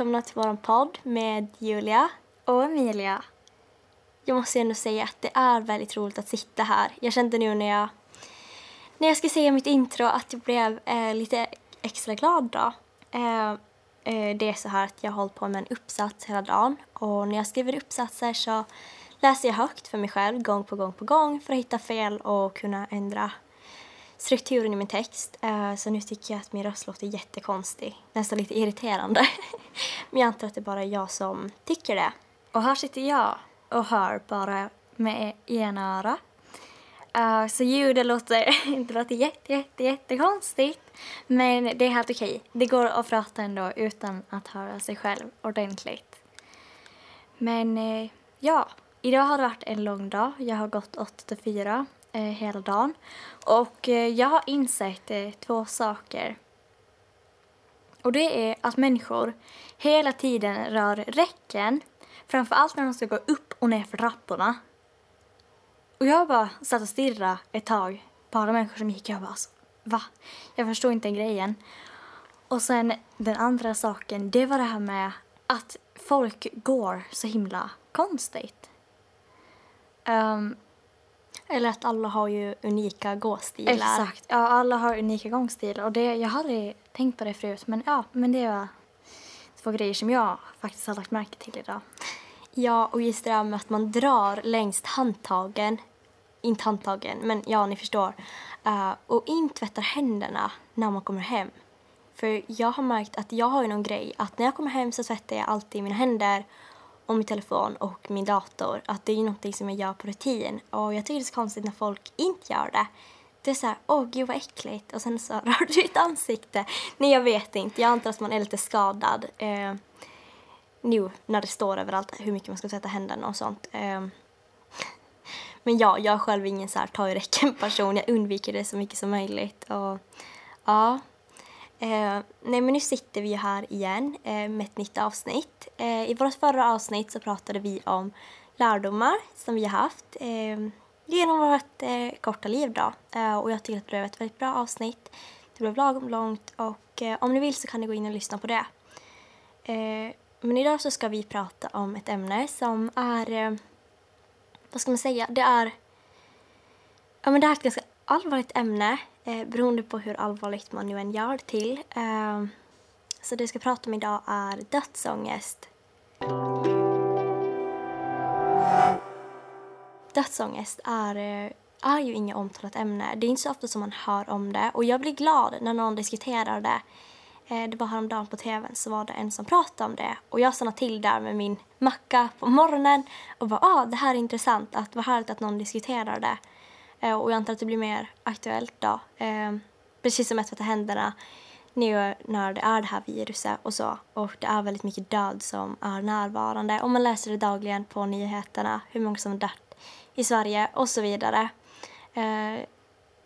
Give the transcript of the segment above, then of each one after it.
Välkomna till vår podd med Julia. Och Emilia. Jag måste ändå säga att det är väldigt roligt att sitta här. Jag kände nu när jag, när jag ska säga mitt intro att jag blev eh, lite extra glad då. Eh, eh, det är så här att jag har hållit på med en uppsats hela dagen och när jag skriver uppsatser så läser jag högt för mig själv gång på gång på gång för att hitta fel och kunna ändra strukturen i min text. Eh, så nu tycker jag att min röst låter jättekonstig, nästan lite irriterande. Men jag antar att det bara är jag som tycker det. Och här sitter jag och hör bara med ena öra. Uh, så ljudet låter, det låter jätte, jätte, jättekonstigt. Men det är helt okej. Det går att prata ändå utan att höra sig själv ordentligt. Men uh, ja, idag har det varit en lång dag. Jag har gått 8 till 4 eh, hela dagen. Och eh, jag har insett eh, två saker. Och det är att människor hela tiden rör räcken Framförallt när de ska gå upp och ner för trapporna. Och jag bara satt och stirrade ett tag på alla människor som gick. Jag bara alltså, va? Jag förstår inte grejen. Och sen den andra saken, det var det här med att folk går så himla konstigt. Um, eller att alla har ju unika gåstilar. Exakt, ja alla har unika gångstilar och det, jag hade tänkt på det förut men ja, men det var två grejer som jag faktiskt har lagt märke till idag. Ja, och just det där med att man drar längst handtagen, inte handtagen, men ja, ni förstår, uh, och inte tvättar händerna när man kommer hem. För jag har märkt att jag har ju någon grej att när jag kommer hem så tvättar jag alltid mina händer och min telefon och min dator. Att det är ju någonting som jag gör på rutin. Och jag tycker det är så konstigt när folk inte gör det. Det är så här, åh gud vad äckligt. Och sen så rör du ditt ansikte. Nej jag vet inte, jag antar att man är lite skadad. eh, nu när det står överallt hur mycket man ska tvätta händerna och sånt. Eh, men ja, jag är själv ingen så här ta i räcken person. Jag undviker det så mycket som möjligt. Och, ja. Eh, nej men nu sitter vi här igen eh, med ett nytt avsnitt. Eh, I vårt förra avsnitt så pratade vi om lärdomar som vi har haft eh, genom vårt eh, korta liv då. Eh, och jag tycker att det blev ett väldigt bra avsnitt. Det blev lagom långt och om ni vill så kan ni gå in och lyssna på det. Men idag så ska vi prata om ett ämne som är, eh, vad ska man säga, det är, ja men det är ett ganska allvarligt ämne eh, beroende på hur allvarligt man nu än gör det till. Eh, så det jag ska prata om idag är dödsångest. Dödsångest är, eh, är ju inget omtalat ämne. Det är inte så ofta som man hör om det och jag blir glad när någon diskuterar det eh, det var häromdagen på tvn så var det en som pratade om det och jag stannade till där med min macka på morgonen och bara ah, det här är intressant, att vad härligt att någon diskuterar det. Eh, och jag antar att det blir mer aktuellt då. Eh, precis som att tvätta händerna nu när det är det här viruset och så. Och det är väldigt mycket död som är närvarande och man läser det dagligen på nyheterna hur många som har dött i Sverige och så vidare. Eh,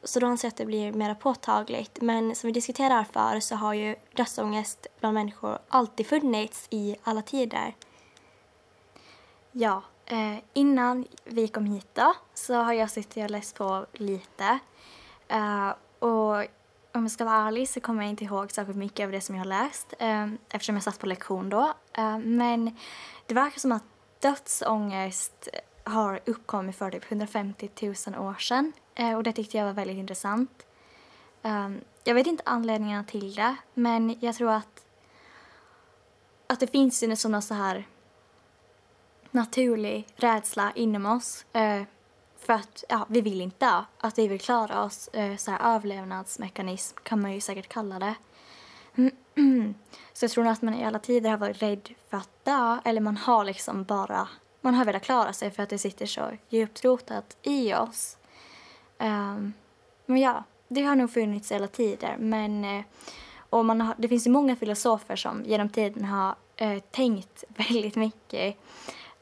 så då anser jag att det blir mer påtagligt. Men som vi diskuterar för så har ju dödsångest bland människor alltid funnits i alla tider. Ja, eh, innan vi kom hit då så har jag suttit och läst på lite. Eh, och om jag ska vara ärlig så kommer jag inte ihåg särskilt mycket av det som jag har läst eh, eftersom jag satt på lektion då. Eh, men det verkar som att dödsångest har uppkommit för typ 150 000 år sedan Eh, och det tyckte jag var väldigt intressant. Eh, jag vet inte anledningarna till det, men jag tror att, att det finns ju något så här naturlig rädsla inom oss. Eh, för att ja, vi vill inte att vi vill klara oss. Uh, så här överlevnadsmekanism kan man ju säkert kalla det. så jag tror att man i alla tider har varit rädd för att dö, eller man har liksom bara, man har velat klara sig för att det sitter så djupt rotat i oss. Um, men ja, det har nog funnits hela tider. Men, eh, och man har, det finns ju många filosofer som genom tiden har uh, tänkt väldigt mycket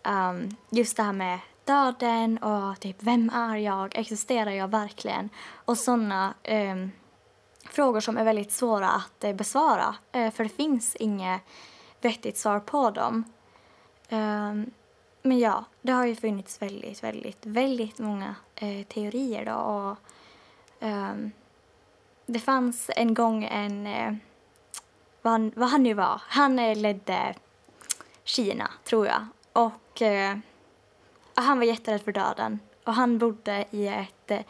um, just det här med döden och typ vem är jag, existerar jag verkligen? Och sådana um, ehm, frågor som är väldigt svåra att uh, besvara eh, för det finns inget vettigt svar på dem. Um, men ja, det har ju funnits väldigt, väldigt, väldigt många uh, teorier då och um, det fanns en gång en, vad han, vad han nu var. Han ledde Kina, tror jag. Och eh, han var jätterädd för döden. Och han bodde i ett eh,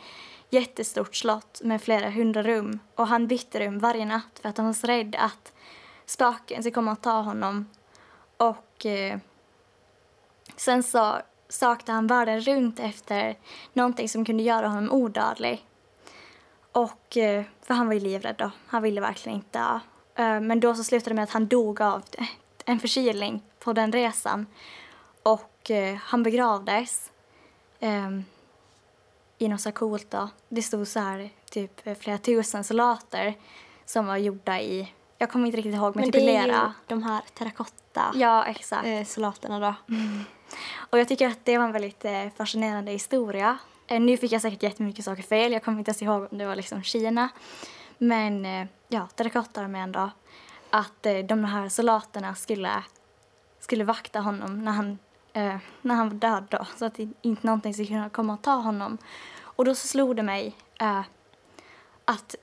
jättestort slott med flera hundra rum. Och han bytte rum varje natt för att han var så rädd att spöken skulle komma och ta honom. Och eh, sen så sökte han världen runt efter någonting som kunde göra honom odödlig. Och, eh, för han var ju livrädd då. Han ville verkligen inte dö. Eh, men då så slutade det med att han dog av en förkylning på den resan. Och eh, han begravdes um, i något så coolt då. Det stod så här typ flera tusen soldater som var gjorda i, jag kommer inte riktigt ihåg, men, men typ lera. Det är ju de här terrakotta ja, exakt. Eh, soldaterna då. Mm. Och jag tycker att det var en väldigt eh, fascinerande historia. Eh, nu fick jag säkert jättemycket saker fel, jag kommer inte ens ihåg om det var liksom Kina. Men eh, ja, terrakottararmén då. Att eh, de här soldaterna skulle, skulle vakta honom när han, eh, när han var död då. Så att inte någonting skulle kunna komma och ta honom. Och då så slog det mig eh, att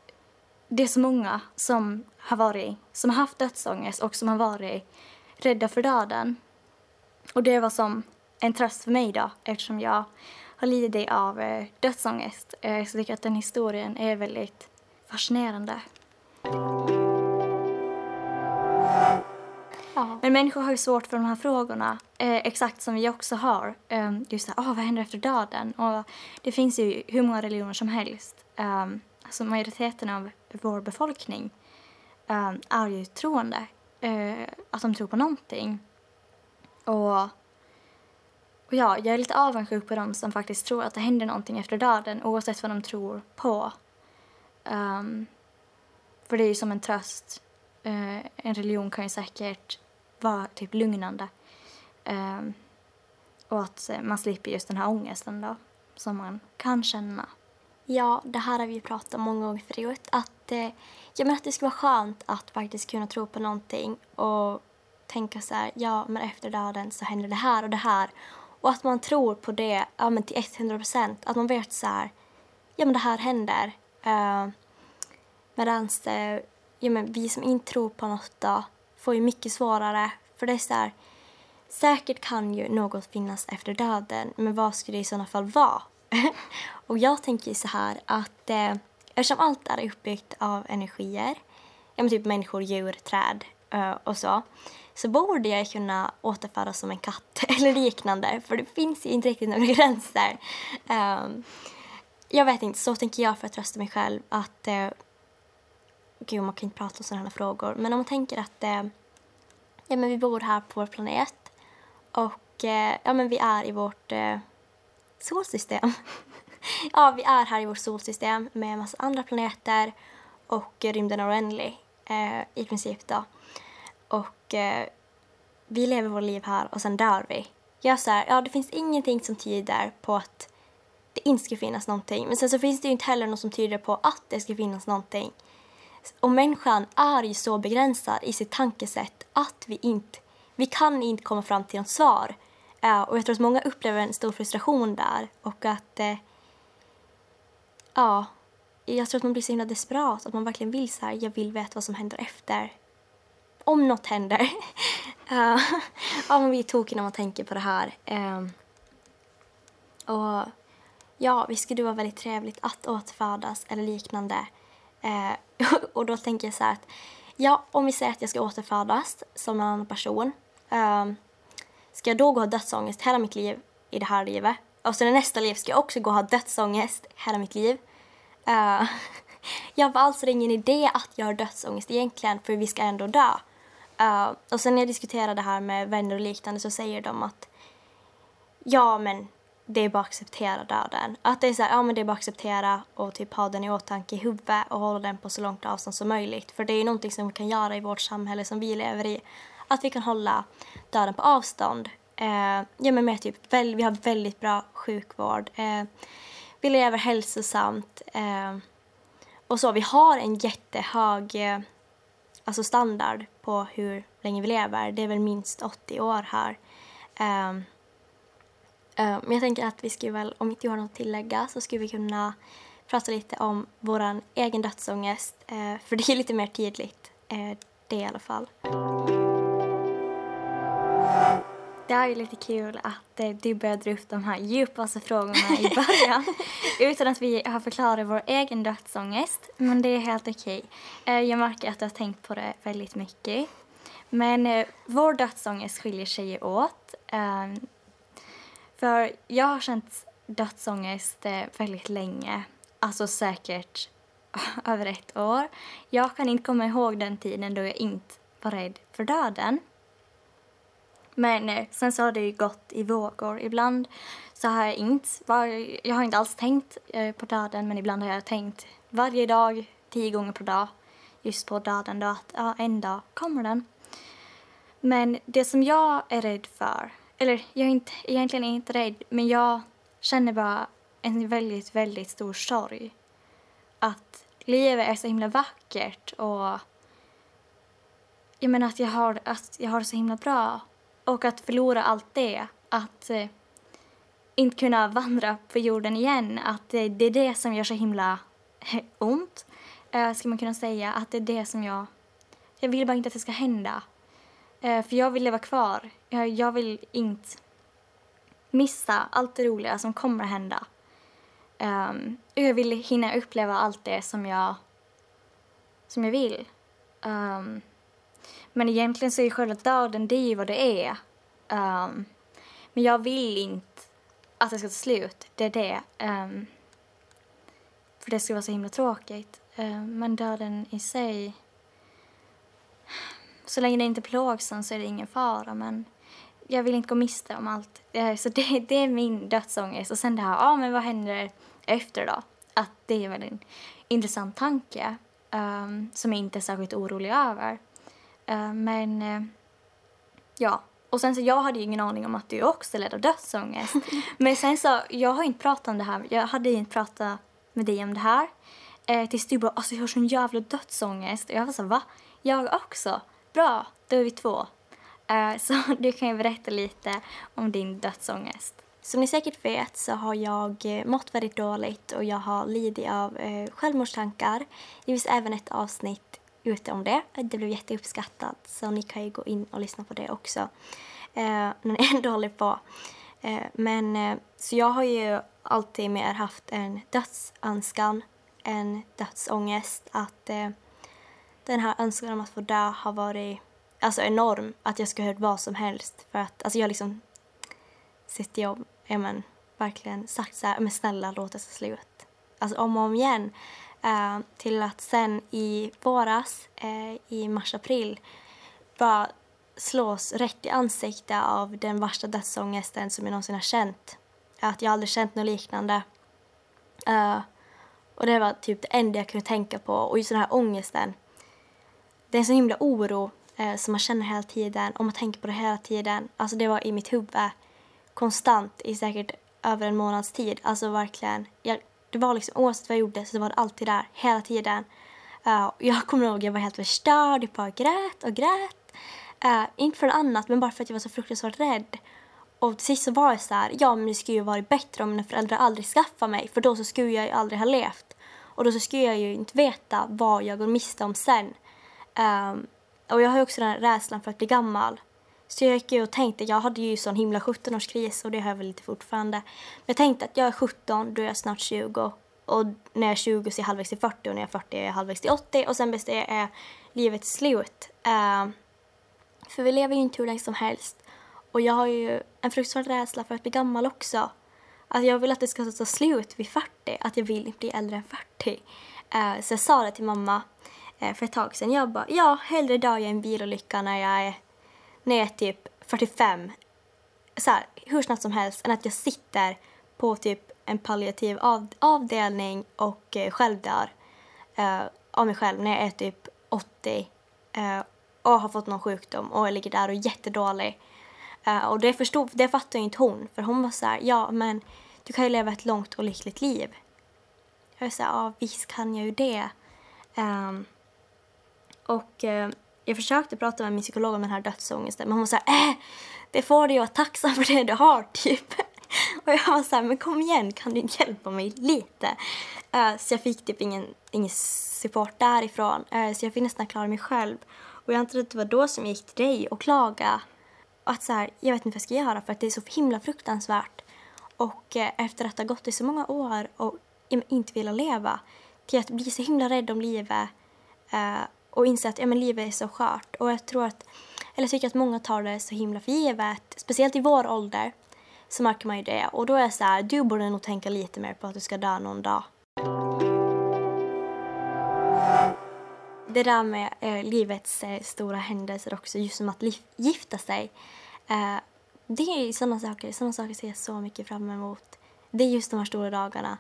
det är så många som har varit, som har haft dödsångest och som har varit rädda för döden. Och det var som en tröst för mig då eftersom jag har lidit av eh, dödsångest. Eh, så jag tycker att den historien är väldigt fascinerande. Ja. Men människor har ju svårt för de här frågorna, eh, exakt som vi också har. Eh, just det, oh, vad händer efter döden? Och det finns ju hur många religioner som helst. Eh, alltså majoriteten av vår befolkning eh, är ju troende. Eh, att de tror på någonting. Och, och ja, jag är lite avundsjuk på dem som faktiskt tror att det händer någonting efter döden oavsett vad de tror på. Um, för det är ju som en tröst. Uh, en religion kan ju säkert vara typ lugnande. Um, och att eh, man slipper just den här ångesten då, som man kan känna. Ja, det här har vi pratat om många gånger förut. Att, eh, jag menar att det skulle vara skönt att faktiskt kunna tro på någonting och tänka så här, ja men efter döden så händer det här och det här. Och att man tror på det ja, men till 100 procent. Att man vet så här, ja men det här händer. Ehm, uh, Medan eh, ja, men vi som inte tror på något då, får ju mycket svårare. För det är så här, säkert kan ju något finnas efter döden, men vad skulle det i sådana fall vara? och jag tänker så här att eh, eftersom allt är uppbyggt av energier, ja men typ människor, djur, träd eh, och så, så borde jag kunna återföras som en katt eller liknande, för det finns ju inte riktigt några gränser. Eh, jag vet inte, så tänker jag för att trösta mig själv att eh, gud man kan inte prata om sådana här frågor, men om man tänker att eh, ja, men vi bor här på vår planet och eh, ja, men vi är i vårt eh, solsystem. ja, vi är här i vårt solsystem med en massa andra planeter och rymden är oändlig eh, i princip då. Och eh, vi lever vårt liv här och sen dör vi. Jag så här, ja det finns ingenting som tyder på att det inte ska finnas någonting. Men sen så finns det ju inte heller något som tyder på att det ska finnas någonting. Och människan är ju så begränsad i sitt tankesätt att vi inte, vi kan inte komma fram till något svar. Uh, och jag tror att många upplever en stor frustration där och att, uh, ja, jag tror att man blir så himla desperat, att man verkligen vill så här, jag vill veta vad som händer efter. Om något händer. uh, ja, man blir tokig när man tänker på det här. Uh, och ja, visst skulle det vara väldigt trevligt att återfödas eller liknande. Eh, och då tänker jag så här att ja, om vi säger att jag ska återfödas som en annan person. Eh, ska jag då gå och ha dödsångest hela mitt liv i det här livet? Och sen i nästa liv ska jag också gå och ha dödsångest hela mitt liv. Eh, jag var alltså ingen idé att jag har dödsångest egentligen för vi ska ändå dö. Uh, och sen när jag diskuterar det här med vänner och liknande så säger de att ja men det är bara att acceptera döden. Att det är så här, ja men det är bara att acceptera och typ ha den i åtanke i huvudet och hålla den på så långt avstånd som möjligt. För det är ju någonting som vi kan göra i vårt samhälle som vi lever i. Att vi kan hålla döden på avstånd. Eh, ja men med typ, väl, vi har väldigt bra sjukvård. Eh, vi lever hälsosamt. Eh, och så, vi har en jättehög eh, alltså standard på hur länge vi lever. Det är väl minst 80 år här. Eh, Uh, men jag tänker att vi skulle väl, om inte jag har något att tillägga, så skulle vi kunna prata lite om vår egen dödsångest. Uh, för det är lite mer tydligt uh, det i alla fall. Det är ju lite kul att eh, du började upp de här djupaste frågorna i början utan att vi har förklarat vår egen dödsångest. Men det är helt okej. Eh, jag märker att du har tänkt på det väldigt mycket. Men eh, vår dödsångest skiljer sig åt. För jag har känt dödsångest eh, väldigt länge. Alltså säkert över ett år. Jag kan inte komma ihåg den tiden då jag inte var rädd för döden. Men eh, sen så har det ju gått i vågor. Ibland så har jag inte, jag har inte alls tänkt eh, på döden men ibland har jag tänkt varje dag, tio gånger per dag, just på döden då att ja, en dag kommer den. Men det som jag är rädd för, eller jag är inte, egentligen är inte rädd, men jag känner bara en väldigt, väldigt stor sorg. Att livet är så himla vackert och jag menar att jag har, att jag har det så himla bra. Och att förlora allt det, att eh, inte kunna vandra på jorden igen, att eh, det är det som gör så himla ont, eh, ska man kunna säga. Att det är det som jag... Jag vill bara inte att det ska hända. Eh, för jag vill leva kvar. Eh, jag, vill inte missa allt det roliga som kommer att hända. Um, jag vill hinna uppleva allt det som jag, som jag vill. Um, men egentligen så är själva döden, det är ju vad det är. Um, men jag vill inte att det ska ta slut, det är det. Um, för det skulle vara så himla tråkigt. Um, men döden i sig, så länge det inte är plågsam så är det ingen fara. Men jag vill inte gå miste om allt. Uh, så det, det är min dödsångest. Och sen det här, ja ah, men vad händer efter då? Att det är väl en intressant tanke um, som jag inte är särskilt orolig över. Uh, men uh, ja, och sen så jag hade ju ingen aning om att du också led av dödsångest. men sen så, jag har inte pratat om det här, jag hade inte pratat med dig om det här. Uh, tills du bara, alltså jag har sån jävla dödsångest. Och jag var så, va? Jag också? Bra, då är vi två. Eh, så du kan ju berätta lite om din dödsångest. Som ni säkert vet så har jag eh, mått väldigt dåligt och jag har lidit av eh, självmordstankar. Det finns även ett avsnitt ute om det. Det blev jätteuppskattat så ni kan ju gå in och lyssna på det också. När ni ändå håller på. Men så jag har ju alltid mer haft en dödsönskan, en dödsångest. Att den här önskan om att få dö har varit alltså enorm. Att jag skulle ha hört vad som helst. För att alltså jag liksom sitter jag ja, men, verkligen sagt så här, men snälla låt det ta slut. Alltså om och om igen. Uh, till att sen i våras, uh, i mars-april, bara slås rätt i ansiktet av den värsta dödsångesten som jag någonsin har känt. Att jag aldrig känt något liknande. Uh, och det var typ det enda jag kunde tänka på. Och just den här ångesten. Det är en sån himla oro eh, som man känner hela tiden och man tänker på det hela tiden. Alltså det var i mitt huvud konstant i säkert över en månads tid. Alltså verkligen. Jag, det var liksom oavsett vad jag gjorde så var det alltid där hela tiden. Uh, jag kommer ihåg jag var helt förstörd. Jag bara grät och grät. Uh, inte för något annat men bara för att jag var så fruktansvärt rädd. Och till sist så var jag så här, ja men det skulle ju varit bättre om mina föräldrar aldrig skaffade mig för då så skulle jag ju aldrig ha levt. Och då så skulle jag ju inte veta vad jag går miste om sen. Um, och jag har också den här rädslan för att bli gammal. Så jag gick ju och tänkte, jag hade ju sån himla 17-årskris och det har jag väl lite fortfarande. Men jag tänkte att jag är 17, då är jag snart 20. Och när jag är 20 så är jag halvvägs till 40 och när jag är 40 är jag halvvägs till 80 och sen bäst är livet slut. Uh, för vi lever ju inte hur länge som helst. Och jag har ju en fruktansvärd rädsla för att bli gammal också. Att jag vill att det ska ta slut vid 40, att jag vill inte bli äldre än 40. Uh, eh, så jag sa det till mamma Eh, för ett tag sedan. Jag bara, ja, hellre dör jag i en bilolycka när jag är när jag är typ 45, så här, hur snabbt som helst, än att jag sitter på typ en palliativ av, avdelning och eh, själv dör eh, av mig själv när jag är typ 80 eh, och har fått någon sjukdom och jag ligger där och är jättedålig. Eh, och det, förstod, det fattade inte hon, för hon var så här, ja men du kan ju leva ett långt och lyckligt liv. Jag var så här, ja visst kan jag ju det. Um, och eh, jag försökte prata med min psykolog om den här dödsångesten men hon sa äh, det får du ju vara tacksam för det du har typ. Och jag var så här, men kom igen, kan du hjälpa mig lite? Uh, så jag fick typ ingen, ingen support därifrån. Uh, så jag fick nästan klara mig själv. Och jag antar att det var då som jag gick till dig och klagade. Att så här, jag vet inte vad jag ska göra för att det är så himla fruktansvärt. Och uh, efter att ha gått i så många år och inte vilja leva till att bli så himla rädd om livet och inse att ja, men livet är så skört. Och jag tror att, eller tycker att många tar det så himla för givet, speciellt i vår ålder så märker man ju det. Och då är det så här, du borde nog tänka lite mer på att du ska dö någon dag. Det där med eh, livets eh, stora händelser också, just som att gifta sig. Eh, det är sådana saker, sådana saker ser jag så mycket fram emot. Det är just de här stora dagarna.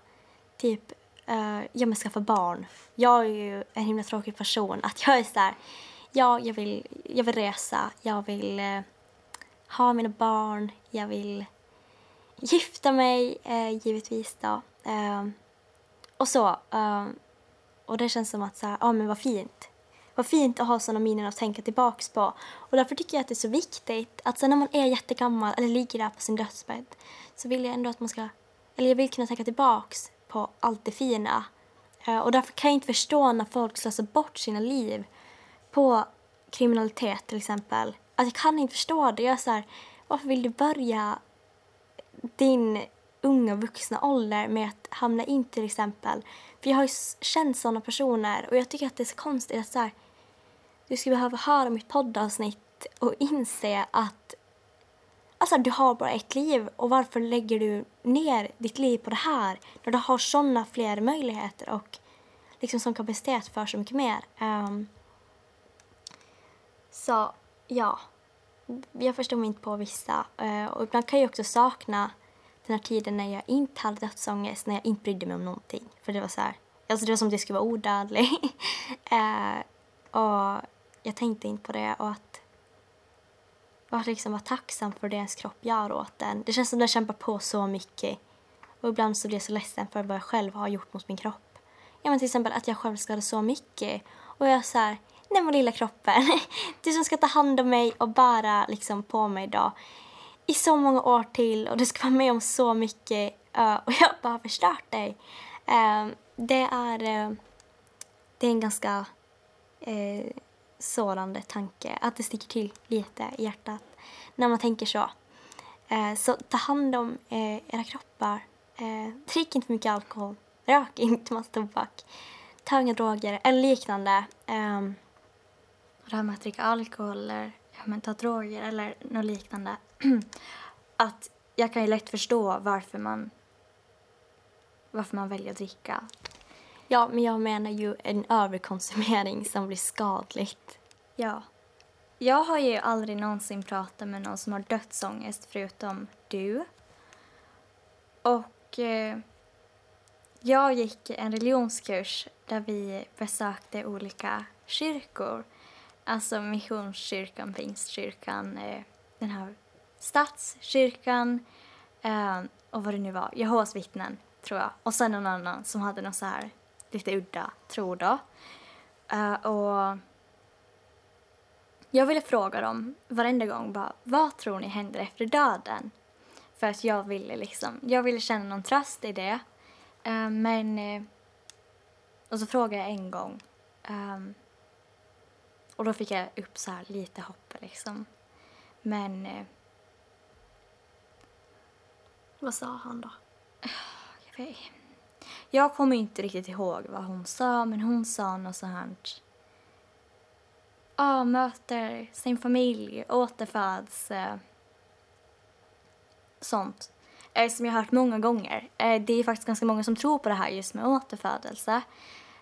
Typ, uh, ja men skaffa barn. Jag är ju en himla tråkig person. Att jag är så här, ja jag vill, jag vill resa, jag vill uh, ha mina barn, jag vill gifta mig uh, givetvis då. och så. och det känns som att så här, ja men vad fint. Vad fint att ha sådana minnen att tänka tillbaks på. Och därför tycker jag att det är så viktigt att sen när man är jättegammal eller ligger där på sin dödsbädd så vill jag ändå att man ska, eller jag vill kunna tänka tillbaks på allt det fina. Eh, och därför kan jag inte förstå när folk slösar bort sina liv på kriminalitet till exempel. Alltså jag kan inte förstå det. Jag är så här, varför vill du börja din unga vuxna ålder med att hamna in till exempel. För jag har ju känt sådana personer och jag tycker att det är så konstigt att så här, du ska behöva höra mitt poddavsnitt och inse att alltså, du har bara ett liv och varför lägger du ner ditt liv på det här när du har sådana fler möjligheter och liksom som kapacitet för så mycket mer. Um, så ja, jag förstår mig inte på vissa uh, och ibland kan jag också sakna den här tiden när jag inte hade dödsångest, när jag inte brydde mig om någonting. För det var så här, alltså det var som att jag skulle vara odödlig. uh, och jag tänkte inte på det och att och att liksom vara tacksam för det ens kropp gör åt den. Det känns som att den kämpar på så mycket. Och ibland så blir jag så ledsen för vad jag själv har gjort mot min kropp. Ja men till exempel att jag själv skadar så mycket. Och jag är så här, nej men lilla kroppen. Du som ska ta hand om mig och bära liksom på mig då. I så många år till och du ska vara med om så mycket. och jag har bara förstört dig. Ehm, det är, eh, det är en ganska eh, sårande tanke, att det sticker till lite i hjärtat när man tänker så. Eh, så ta hand om eh, era kroppar. Eh, drick inte för mycket alkohol. Rök inte massa tobak. Ta inga droger eller liknande. Eh, det här med att dricka alkohol eller men ta droger eller något liknande. att jag kan ju lätt förstå varför man varför man väljer att dricka. Ja, men jag menar ju en överkonsumering som blir skadligt. Ja. Jag har ju aldrig någonsin pratat med någon som har dödsångest förutom du. Och eh, jag gick en religionskurs där vi besökte olika kyrkor. Alltså Missionskyrkan, Pingstkyrkan, eh, den här Stadskyrkan eh, och vad det nu var, Jehovas vittnen tror jag. Och sen någon annan som hade någon så här lite udda tro då. Uh, och jag ville fråga dem varenda gång bara, vad tror ni händer efter döden? För att jag ville liksom, jag ville känna någon tröst i det. Uh, men, uh, och så frågade jag en gång. Um, och då fick jag upp så lite hopp liksom. Men... Vad sa han då? Jag vet jag kommer inte riktigt ihåg vad hon sa, men hon sa något sånt här... Ja, möter sin familj, återföds. Eh, sånt. Eh, som jag har hört många gånger. Eh, det är faktiskt ganska många som tror på det här just med återfödelse.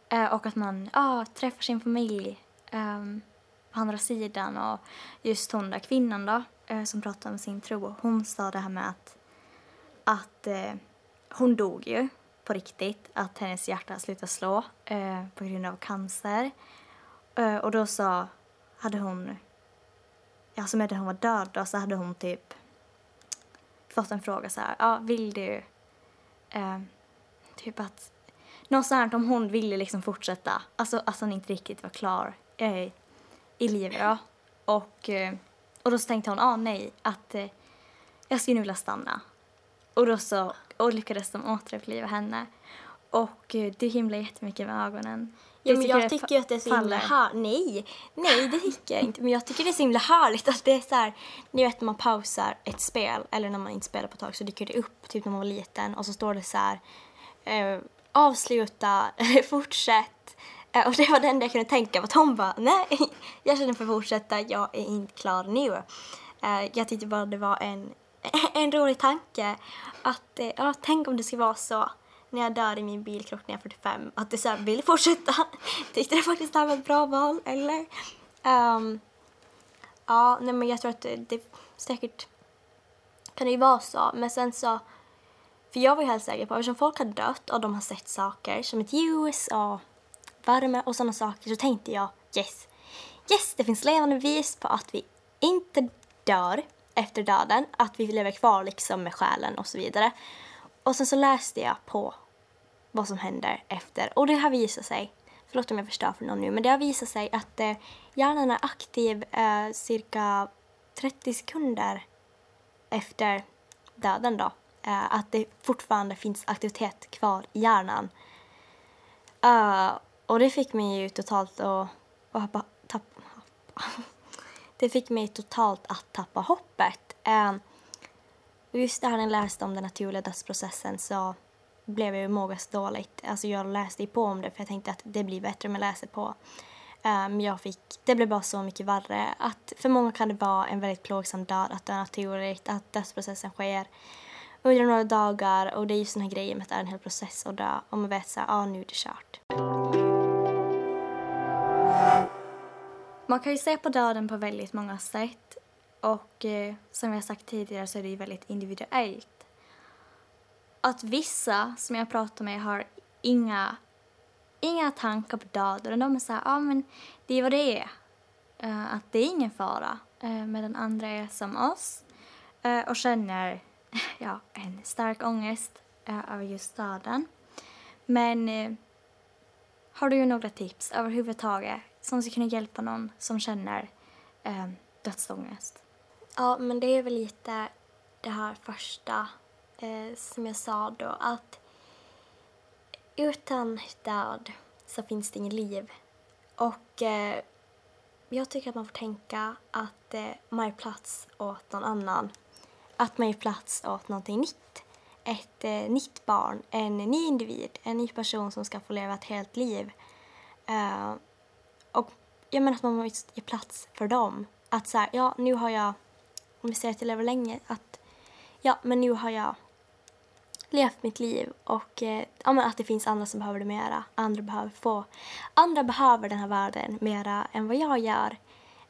Eh, och att man ah, träffar sin familj ehm, på andra sidan. Och just hon där kvinnan då, eh, som pratade om sin tro, hon sa det här med att, att eh, hon dog ju på riktigt att hennes hjärta slutade slå eh, på grund av cancer. Eh, och då så hade hon, alltså medan hon var död då, så hade hon typ fått en fråga så här, ja vill du, eh, typ att, något sånt om hon ville liksom fortsätta, alltså att hon inte riktigt var klar eh, i livet då. Och, eh, och då så tänkte hon, ah nej, att eh, jag skulle nu vilja stanna. Och då så och lyckades de återuppliva henne. Och eh, det himlade jättemycket med ögonen. Ja, Du men jag tycker ju att det är så himla härligt. Nej, nej det tycker jag inte. Men jag tycker det är så himla härligt att det är så här, ni vet när man pausar ett spel eller när man inte spelar på ett tag så dyker det upp, typ när man var liten och så står det så här eh, avsluta, fortsätt. Eh, och det var det enda jag kunde tänka på. Tom bara, nej, jag känner för att fortsätta, jag är inte klar nu. Eh, jag tyckte bara det var en, en rolig tanke att, eh, ja, tänk om det skulle vara så när jag dör i min bilkrock när jag är 45, att du så vill fortsätta. Tyckte det faktiskt det här var ett bra val, eller? Um, ja, nej men jag tror att det, det säkert kan det ju vara så, men sen så för jag var ju helt säker på, eftersom folk har dött och de har sett saker som ett ljus och värme och sådana saker så tänkte jag yes, yes det finns levande bevis på att vi inte dör efter döden, att vi lever kvar liksom med själen och så vidare. Och sen så läste jag på vad som händer efter och det har visat sig, förlåt om jag förstör för någon nu, men det har visat sig att eh, hjärnan är aktiv eh, cirka 30 sekunder efter döden då. Eh, att det fortfarande finns aktivitet kvar i hjärnan. Uh, och det fick mig ju totalt att, att hoppa, tappa, det fick mig totalt att tappa hoppet. Eh, just det här när jag läste om den naturliga dödsprocessen så blev jag ju mågas dåligt. Alltså jag läste ju på om det för jag tänkte att det blir bättre om jag läser på. Men jag fick, det blev bara så mycket värre. Att för många kan det vara en väldigt plågsam död, att det är naturligt, att dödsprocessen sker under några dagar och det är just den här grejen med att det är en hel process att dö och man vet så här, ah, nu är det kört. Man kan ju se på döden på väldigt många sätt och eh, som jag sagt tidigare så är det ju väldigt individuellt. Att vissa som jag pratar med har inga, inga tankar på döden. De är så här, ja ah, men det är vad det är. Uh, att det är ingen fara. Uh, medan andra är som oss uh, och känner ja, en stark ångest uh, över just döden. Men har du några tips överhuvudtaget som ska kunna hjälpa någon som känner eh, dödsångest? Ja, men det är väl lite det här första eh, som jag sa då att utan död så finns det inget liv. Och eh, jag tycker att man får tänka att eh, man är plats åt någon annan. Att man är plats åt någonting nytt. Ett eh, nytt barn, en ny individ, en ny person som ska få leva ett helt liv. Eh, och jag menar att man måste ge plats för dem. Att så här, ja nu har jag, om vi säger att jag lever länge, att ja men nu har jag levt mitt liv och eh, ja, men att det finns andra som behöver det mera. Andra behöver få, andra behöver den här världen mera än vad jag gör.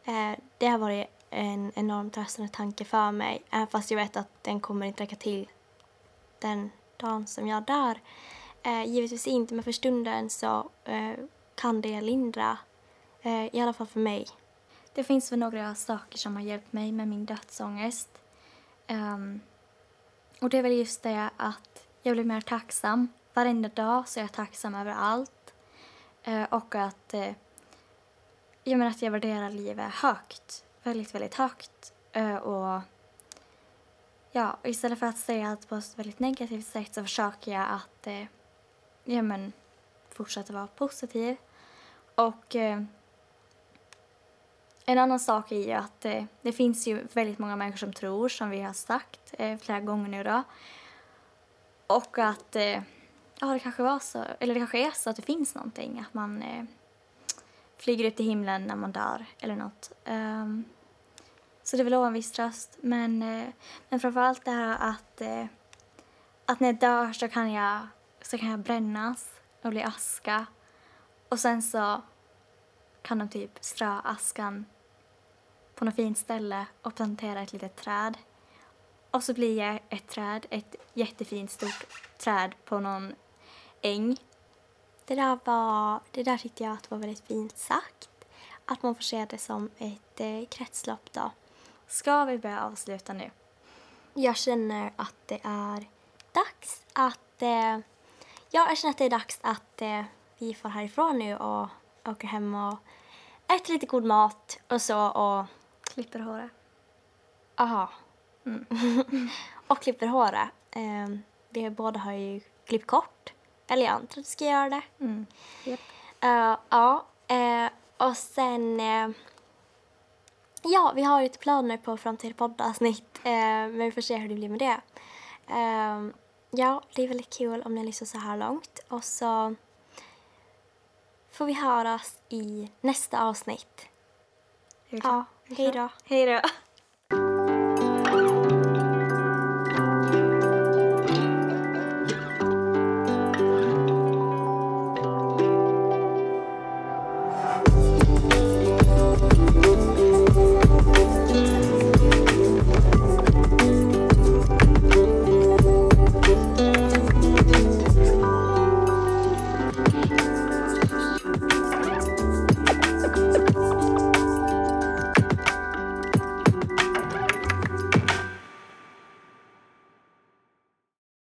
Eh, det har varit en enormt tröstande tanke för mig, även fast jag vet att den kommer inte räcka till den dagen som jag dör. Eh, givetvis inte, men för stunden så eh, kan det lindra, Eh, i alla fall för mig. Det finns väl några saker som har hjälpt mig med min dödsångest. Um, och det är väl just det att jag blir mer tacksam. Varenda dag så är jag tacksam över allt. Uh, och att, uh, jag menar att jag värderar livet högt. Väldigt, väldigt högt. Uh, och ja, istället för att säga allt på ett väldigt negativt sätt så försöker jag att uh, ja, men, fortsätta vara positiv. Och en annan sak är ju att eh, det finns ju väldigt många människor som tror, som vi har sagt eh, flera gånger nu då. Och att eh, ja, det kanske var så, eller det kanske är så att det finns någonting, att man eh, flyger upp till himlen när man dör eller något. Um, så det vill en viss tröst. Men, eh, men framförallt det här att, eh, att när jag dör så kan jag, så kan jag brännas och bli aska. Och sen så kan de typ strö askan på något fint ställe och plantera ett litet träd. Och så blir jag ett träd, ett jättefint stort träd på någon äng. Det där, var, det där tyckte jag att var väldigt fint sagt. Att man får se det som ett eh, kretslopp då. Ska vi börja avsluta nu? Jag känner att det är dags att... Eh, ja, jag känner att det är dags att eh, vi får härifrån nu och åker hem och äter lite god mat och så och... Klipper håret. Aha. Mm. och klipper håret. Um, vi båda har ju klippt kort. Eller jag antar att vi ska göra det. Mm. Yep. Eh, ja, eh, och sen... eh, ja, vi har lite planer på framtida poddavsnitt, eh, men vi får se hur det blir med det. Eh, ja, det är väldigt kul om ni lyssnar så här långt. Och så får vi höras i nästa avsnitt. Ja, hej då. Hej då.